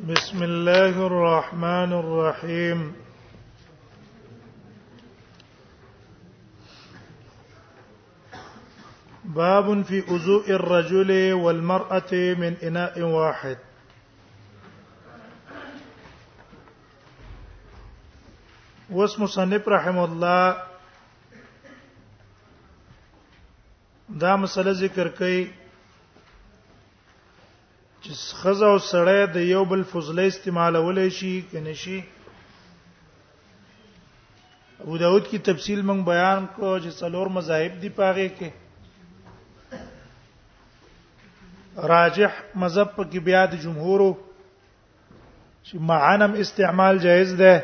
بسم الله الرحمن الرحيم باب في وضوء الرجل والمرأة من إناء واحد واسم صنف رحمه الله دا مسله ذکر کړي چې خزه او سړی د یو بل فضله استعمالولې شي کنه شي ابو داود کی تفصیل مونږ بیان کړو چې څلور مذاهب دی پاره کې راجح مذهب کې بیا د جمهورو چې معنم استعمال جائز ده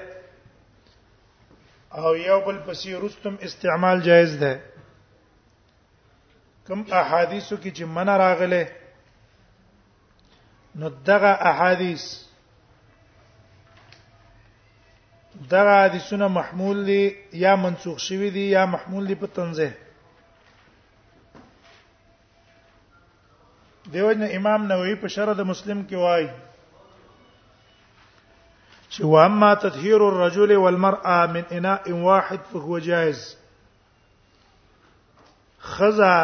او یو بل پسې رستم استعمال جائز ده کوم احادیثو کې چې من راغله نو دغه احادیث دغه حدیثونه محمول دي یا منسوخ شوی دي یا محمول دي په تنزه دیوژن امام نووي په شرح د مسلم کې وایي چې واما تطهير الرجل والمرأه من اناء واحد فهو جائز خزا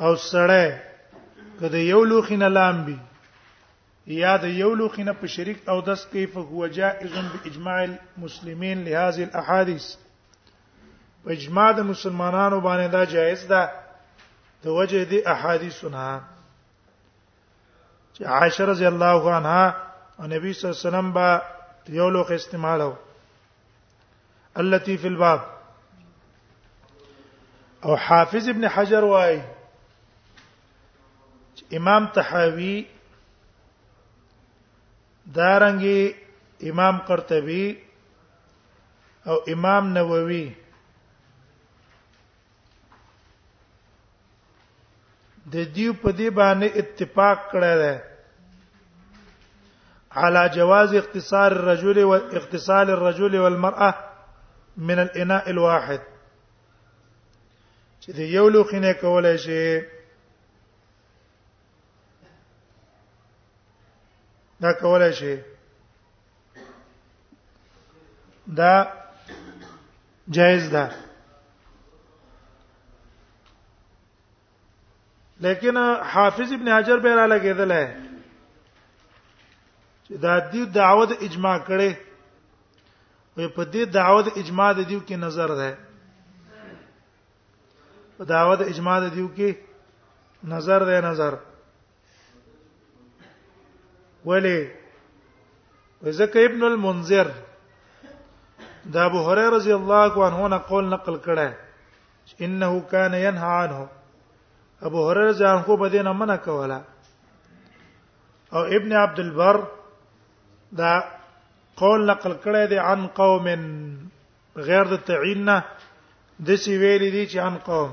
او سړی کله یو لوخین لام بي یا د یو لوخین په شریک او دس کیف هو جائز باجماع المسلمین لهذه الاحاديث په اجماع د مسلمانانو باندې دا جائز ده د وجه دي احادیثنا چې عائشه رضی الله عنها او نبی صلی الله علیه وسلم با یو لوخ استعمالو التي في الباب او حافظ ابن حجر وايي امام تحاوی دارنګي امام قرطبي او امام نووي د دیو په دی باندې اتفاق کړی دی على جواز اختصار الرجل واختصال الرجل والمرأه من الاناء الواحد چې د یو لوخي نه کولای شي دا کولای شي دا جائز ده لیکن حافظ ابن حجر به را لګیدل ہے چې دا دې دعوت اجماع کړي وي په دې دعوت اجماع د دیو کې نظر ده په دعوت اجماع د دیو کې نظر ده نظر ولی وزکه ابن المنذر د ابو هريره رضی الله عنه نه قول نقل کړه انه كان ينهى عنه ابو هريره ځان خو بدینه منع کوله او ابن عبد البر دا قول نقل کړی دی عن قوم غیر د تعین نه د سی ویل دي چې عن قوم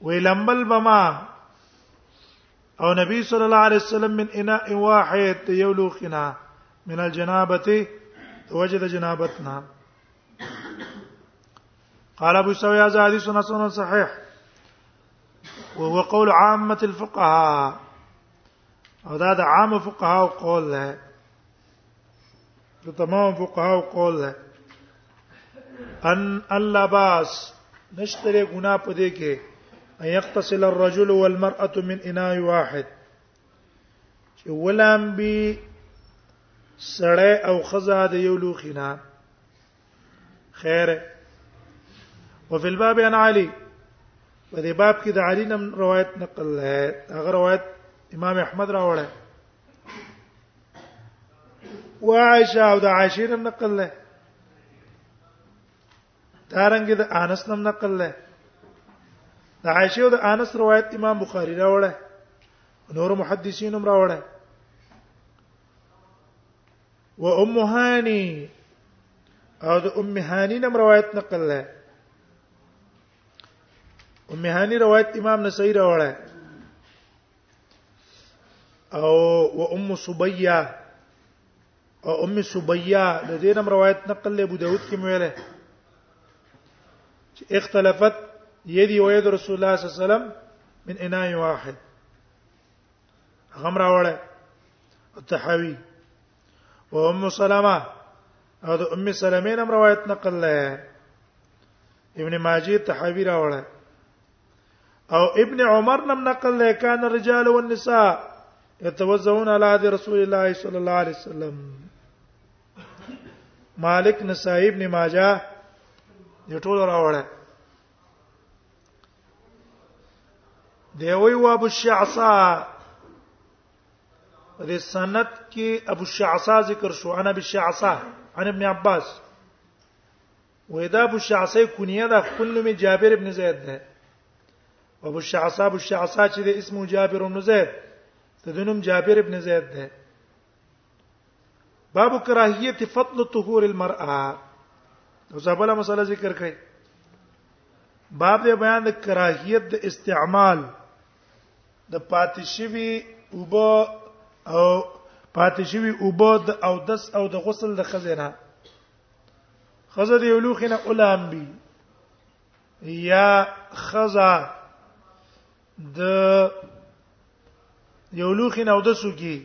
ويلمل بما او نبي صلى الله عليه وسلم من اناء واحد یولوخنا من الجنابه وجد جنابتنا قال ابو سوي هذا حديث حسن صحيح وهو قول عامة الفقهاء او دا د عام فقهاو قول ده د تمام فقهاو قول ده ان الله باس نشتره ګنا پدې کې ان يغتسل الرجل والمرأه من اناء واحد چې ولام بي سړی او خزه د یو لوخینا خیر وفي الباب عن علي په دې باب کې د علي نم روایت نقل ده هغه روایت امام احمد راوړی وعائشه او د عائشه نم نقل ده دارنګ د انس نم نقل ده د عائشه او د انس روایت امام بخاری راوړی نور محدثین هم راوړی و ام هاني او د ام هاني نم روایت نقل ده ام هاني روایت امام نسائی راوړه او و ام صبيه او ام صبيه د دې نم روایت نقل له ابو داود کې ویله چې اختلافت يدي ويد رسول الله صلی الله علیه وسلم من اناء واحد غم راوړل التحاوي وام سلمہ او د ام سلمې نم روایت نقل لای ابن ماجه تحاوی راوړه او ابن عمر نم نقل لای کان الرجال والنساء يتوزعون على عهد رسول الله صلى الله عليه وسلم مالک نسائی ابن ماجه یې ټول راوړه دی وی و ابو الشعصا د سند کې ابو الشعصا ذکر شو انا ابو الشعصا عن ابن عباس ودا ابو الشعصا کنیه ده خپل نوم جابر ابن زید ده ابو الشعصا ابو الشعصا چې د اسمه جابر ابن زید ته د نوم جابر ابن زید ده باب کراهیت فضل طهور المرأه نو زبله مسله ذکر کړي باب دې بیان د کراهیت د استعمال د پاتشوي اوبو او پاتشوي اوبو د او دس او د غسل د خزینه خزه دی ولوخنه اولام بي یا خزا د یو لوخي نو د سوګي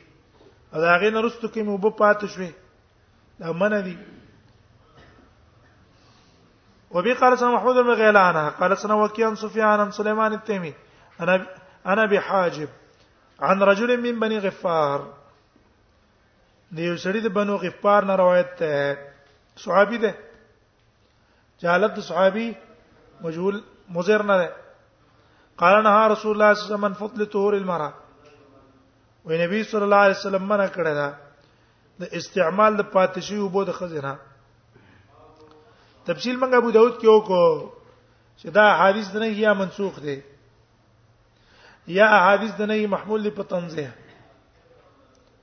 او دا غي نرستو کې مو به پات شوي دا من دي وبي قال سنا محمود بن غيلان قال سنا وكيان سفيان عن سليمان التيمي انا انا بحاجب عن رجل من بني غفار دی یو سړی د بنو غفار نه روایت ده صحابي ده جهالت صحابي مجهول مزر نه ده قال نهى رسول الله صلى الله عليه وسلم من فضل طهور المرأه وی نبی صلی الله علیه وسلم منع کړی دا د استعمال د پاتشي او بو د خزینه تفصیل منګه ابو داود کې وکړو چې دا حدیث نه یا منسوخ دی یا احادیث د نه محمول دی په تنزیه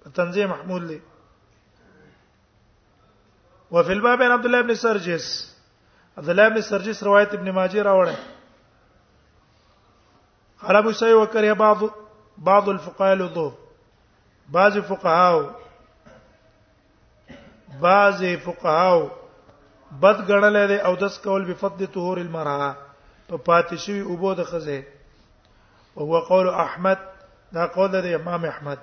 په تنزیه محمول دی وفي الباب عن عبد الله بن سرجس عبد الله بن سرجس روایت ابن ماجه راوړی قال ابو سعيد وكره بعض بعض الفقهاء الوضوء بعض فقهاء بعض فقهاء بد غړل دي او دس کول به فضل طهور المرأه په پاتې شوی او بو د خزه او هو قول احمد دا قول د امام احمد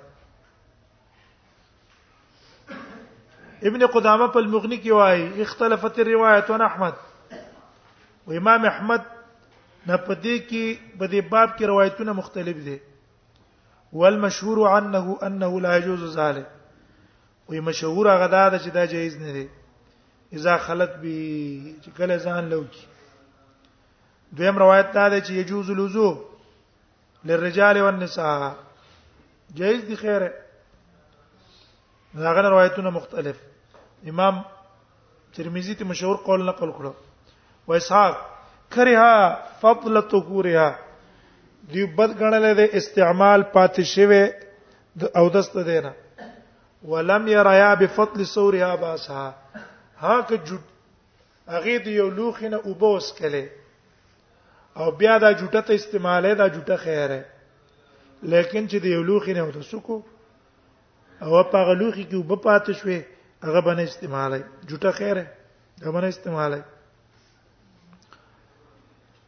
ابن قدامه په المغني کې وایي اختلافت الروايات عن احمد و امام احمد نه پدې کې په دې باب کې روایتونه مختلف دي والمشهور عنه انه لا يجوز ذلك وي مشهور هغه دا چې دا جایز نه دی اذا خلت به چې کله ځان لوکي دویم روایت دا دی چې يجوز الوضو للرجال والنساء جائز دي خیره هغه روایتونه مختلف امام ترمذی ته مشهور قول نقل کړو و اسحاق کرها فضل طهورها دی بد غنل د استعمال پاتې شوی او دسته دینا ولم يريا بفضل سورها باسها هاک جد هغه دی یو لوخنه وبوس کله او بیا دا جوټه ته استعماله دا جوټه خیره لیکن چې د یو لوخي نه وته سکو او په هغه لوخي کې وب پاتې شوې هغه باندې استعماله جوټه خیره دا باندې استعماله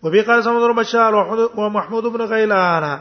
وبي قال سمدر بشار ومحمود بن غيلان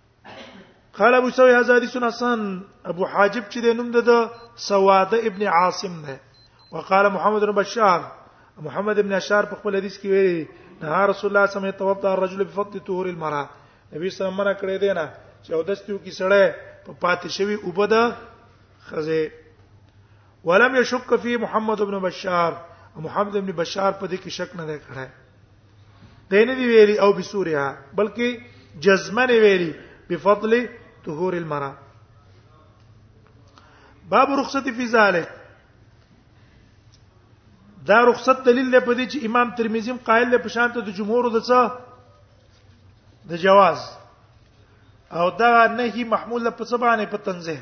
قال ابو سوي هذا حديث حسن ابو حاجب چې د نوم د سواده ابن عاصم نه وقال محمد بن بشار محمد ابن اشار په خپل حدیث کې ویلي نه رسول الله صلی الله علیه وسلم توضا الرجل بفضل طهور المرأه نبی صلی الله علیه وسلم کړی دی نه چې او دستیو کې سړی په پاتې شوی وبدا خزه ولم يشك في محمد ابن بشار محمد ابن بشار په دې کې شک نه کړی دین دی ویری او بسورها بلکې جزمن ویری بفضل طهور المرأه باب رخصت فی ذلک دا رخصت دلیل دی په دې چې امام ترمذی هم قائل دی په شان ته د جمهور د څه د جواز او دا نهي محمول په څه باندې په تنزیه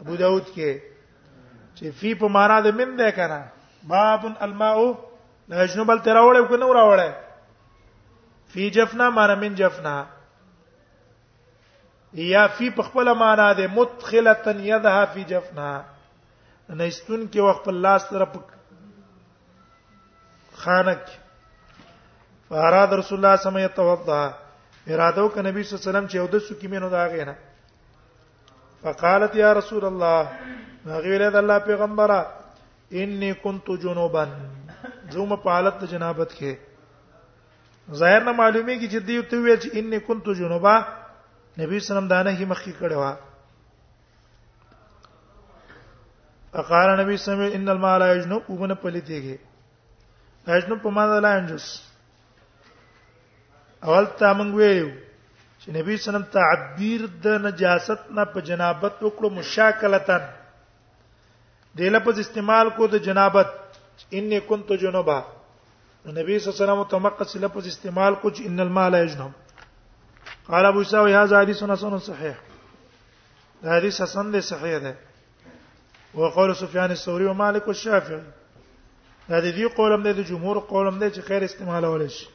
ابو داود کې چې فی په معنا د من ده کنه باب الماء لا جنوب التراوله کو نو راوله فی جفنا معنا من جفنا یا فی په خپل معنا ده مدخله یدها فی جفنا نه استون کې وخت په لاس سره خانک فاراد رسول الله صلی الله علیه وسلم توضا اراده وک نبی صلی الله علیه وسلم چې اودس کې مینو دا غینه فقالت يا رسول الله هغه ویل د الله پیغمبره انی كنت جنوبا زوم په حالت جنابت کې ظاهر نه معلومی کی جدی ته ویل چې انی كنت جنوبا نبی سلام دانه هی مخکې کړه وا فقال نبی سلام ان الماء لا يجنب وبن پلیتیږي اجنب په معنی لا ينجس اول تا مونږ ویلو چې نبی صلی الله علیه وسلم تعبیر د نجاست نه په جنابت وکړو مشاکلتن د لفظ استعمال کو د جنابت انی کنت جنبا نبی صلی الله علیه وسلم تمقص لفظ استعمال کو چې ان المال یجنب قال ابو ساوي هذا حديث حسن صحيح دا حدیث حسن دی صحیح دی وقول سفيان الثوري ومالك والشافعي دا د دې قولم دی د جمهور قولم دی چې خیر استعمالول شي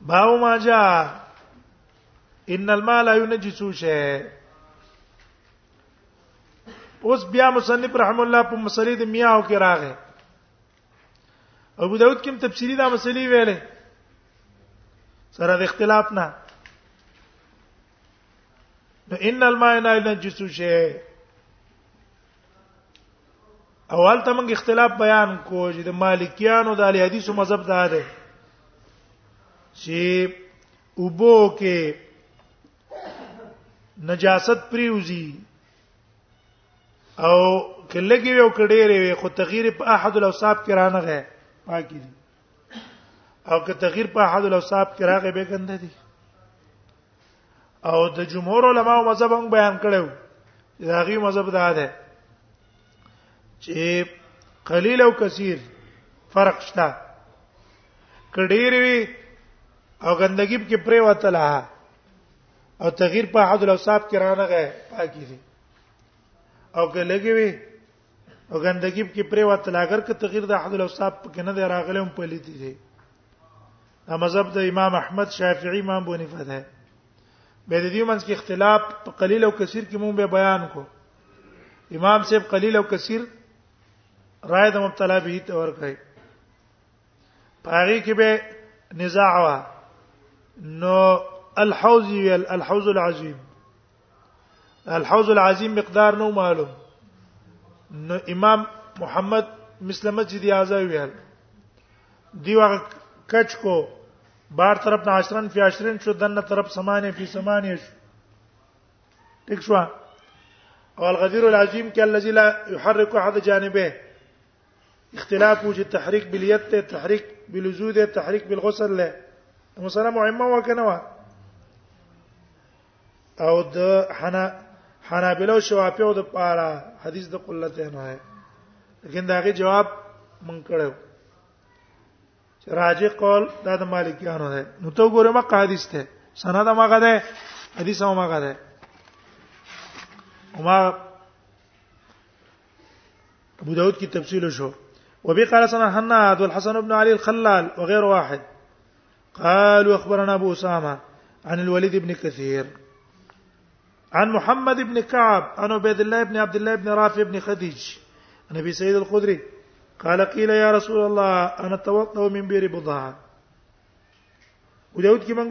باو ما جاء ان المال ينجس شيء اوس بیا مصنف رحم الله په مسلې د میاو کې راغې ابو داود کې تفسیری دا مسلې ویلې سره د اختلاف نه نو ان الماء لا ينجس شيء اول ته موږ اختلاف بیان کو چې د مالکیانو د اهل حدیثو مذهب دا دی چې وبو کې نجاست پریوزی او کله کې یو کډېرې وي خو تغییر په احد الاوصاف کې رانه غه پاکي دي او که تغییر په احد الاوصاف کې راغی به ګنده دي او د جمهور علما او مذهب هم بیان کړو دا غي مذهب دا ده چې قلیل او کثیر فرق شته کډیر وی او ګندګي کې پرې وته او تغییر په حد الاوصاف کې رانغه پاکي دي او که لګي وي او ګندګي کې پرې وته لاګر کې تغیر د احد الاوصاف کې نه دی راغلی هم پلیتی دی دا مذهب د امام احمد شافعي امام ابو حنیفه ده به د دې منځ کې اختلاف په قلیل او کثیر کې مونږ به بیان کو امام صاحب قلیل او کثیر رائے د مبتلا به ته ورکړي پاره کې به نزاع وا نو الحوزي الحوز العظیم الحوض العظیم مقدار نو معلوم نو امام محمد مثل مسجد اعظم ویل دی وغه کچ کو بار طرف نه عشرن فی عشرن شو دنه طرف سمانه فی سمانه شو ٹھیک شو او الغدير العظیم کې الذي لا يحرك احد جانبه اختلاف وجه تحریک بالیت ته تحریک بلزو ده تحریک بالغسل له مسله مهمه وکنه وا او د حنا حنابلو شوافیو د پاره حدیث د قلته نه ہے لیکن داغه جواب من کړو راجع قول دا د مالکیانو ده نو ته ګوره ما حدیث ته سند ما غده حدیث ما غده وما ابو داود کی تفصیل شو وبي قال سنه حنا عبد الحسن بن علي الخلال وغير واحد قالوا اخبرنا ابو اسامه عن الوليد بن كثير عن محمد بن كعب عن عبيد الله بن عبد الله بن رافع بن خديج عن ابي سعيد الخدري قال قيل يا رسول الله انا اتوضا من بئر بضاعه وداود كي مونږ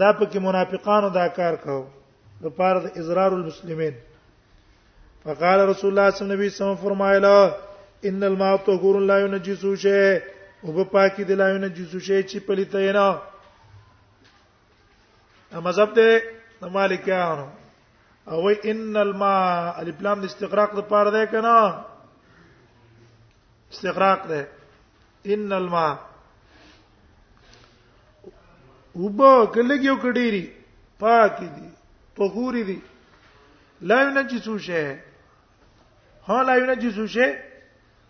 دا پکې منافقانو دا کار کاو د پاره د اضرار المسلمین فقال رسول الله صلی الله علیه وسلم فرمایله ان الماء طهور لا ينجس شيء او په پاکي د لا ينجس شيء چې پلیته نه مذهب ده د مالکانو او ان الماء الف لام د استغراق د پاره ده کنه استغراق ده ان الماء وبا کلګیو کډيري پاک دي طهور دي لا ينجس شيء ها لا ينجس شيء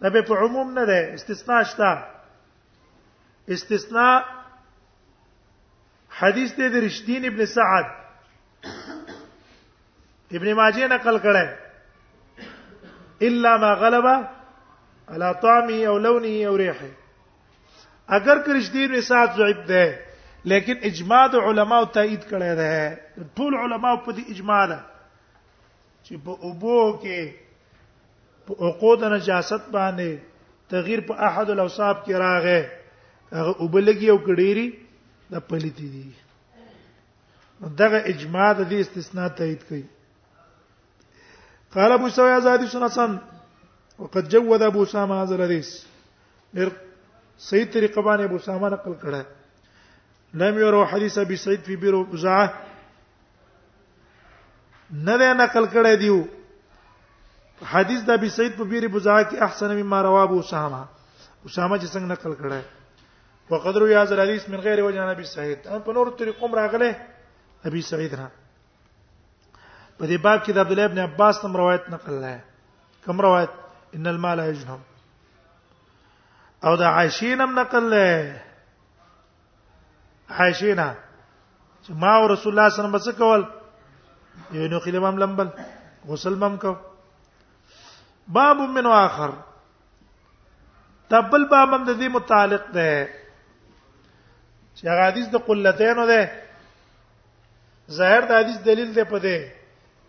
دا به په عموم نه ده استثناء شته استثناء حدیث دې د رشدین ابن سعد ابن ماجه نقل کړه الا ما غلب على طعمه او لونه او ريحه اگر که رشدین ابن سعد ضعیف ده لیکن اجماع د علما او تایید کړی ده ټول علما په دې اجماع ده چې په اوبو کې په اوقود نجاست باندې تغییر په احد الاوصاف کې راغې هغه وبلګي او کډيري د پليتي دي دغه اجماع د دې استثناء تایید کړي قال ابو سوي ازادي سنسن وقد جود ابو اسامه هذا الحديث ډېر صحیح طریقه باندې ابو اسامه نقل کړه لم يروا حديث ابي سعيد في بير وزعه نه ده نقل کړی دیو حدیث د ابي سعید په بیره بزا کې احسن مما رواه ابو اسامه اسامه چې څنګه نقل کړی وقدر یا ذل حدیث من غیر وجه نبی سعید په نور طریقوم راغله ابي سعید را په دې باب کې د عبد الله ابن عباس تم روایت نقل لای کوم روایت ان المال یجنم او د عائشینم نقل لای عائشینا چې ما او رسول الله صلی الله علیه وسلم کول یو نو خلم هم لمبل غسل مم کو باب من اخر تبل باب هم د دې متعلق ده چې هغه حدیث د قلتین ده ظاهر د حدیث دلیل ده په دې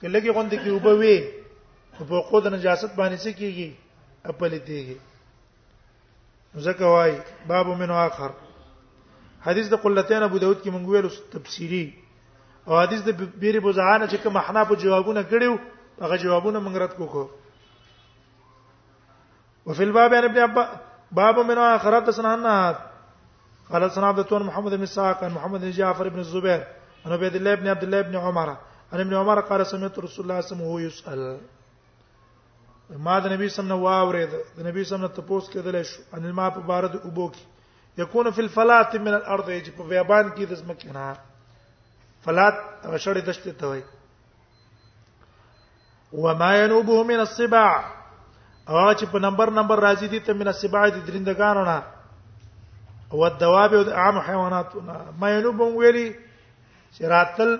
کې لګي غوند کې وبوي په قود نجاست باندې څه کیږي خپل دیږي ځکه وای باب من اخر حدیث د قلتین ابو داود کې مونږ ویل تفسیری او حدیث د بیر بوزعانه چې کوم حنا په جوابونه کړیو هغه جوابونه مونږ رات کوکو وفي الباب عن ابن عباس باب من اخر حدثنا عن قال سنا عبد التون محمد بن ساق عن محمد بن جعفر بن الزبير عن عبد الله بن عبد الله بن عمر عن ابن عمر قال سمعت رسول الله صلى الله عليه وسلم يسأل ما د نبی صلی الله علیه وسلم د نبی صلی الله علیه وسلم ته پوس کېدل شو ان ما په بار د اوبو کې یکون فی الفلات من الارض چې په بیابان کې د زمکه نه فلات غشړې دشته ته وای وما ينوبه من السباع او چې په نمبر نمبر راځي دي ته من السباع د درندګانو نه او الدواب او عام حیواناتو نه ما ينوبهم ویلي چې راتل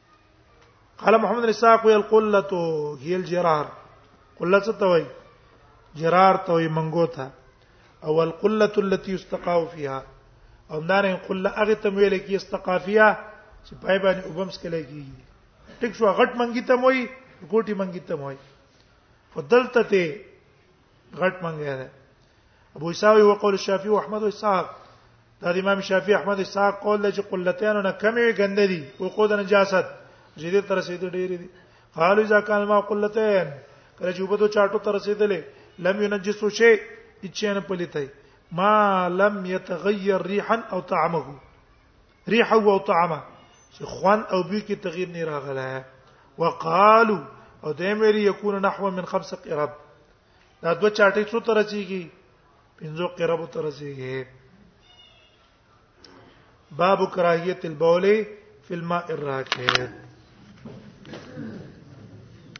قال محمد رساق وی القلته هي الجرار قله څه ته وای جرار ته وای منګو ته او القله التي يستقى فيها او دارین قله هغه تم ویل کی استقا فيها چې پای باندې وبمس کله کی ټیک شو غټ منګی ته موي کوټي منګی ته موي فدلته ته غټ منګه ده ابو اسحاق او قول شافعي او احمد او اسحاق دا د امام شافعي احمد اسحاق قول لږ قلتان نه کمې غندې دي او قود نجاست جدي تر سي دي ډېری دي قالو اذا كان ما قلتان کله چې وبدو چاټو تر سي دي لم ينجس شيء اچ نه پلیتای ما لم يتغير ريحا او طعمه ريحه او طعمه چې خوان او بوی کې تغییر نه راغلی وقالو او د امر یکون نحو من خمس قرب دا دوه چاټې څو تر رسیږي پنځو قرب تر رسیږي باب کراهیت البول فی الماء الراکد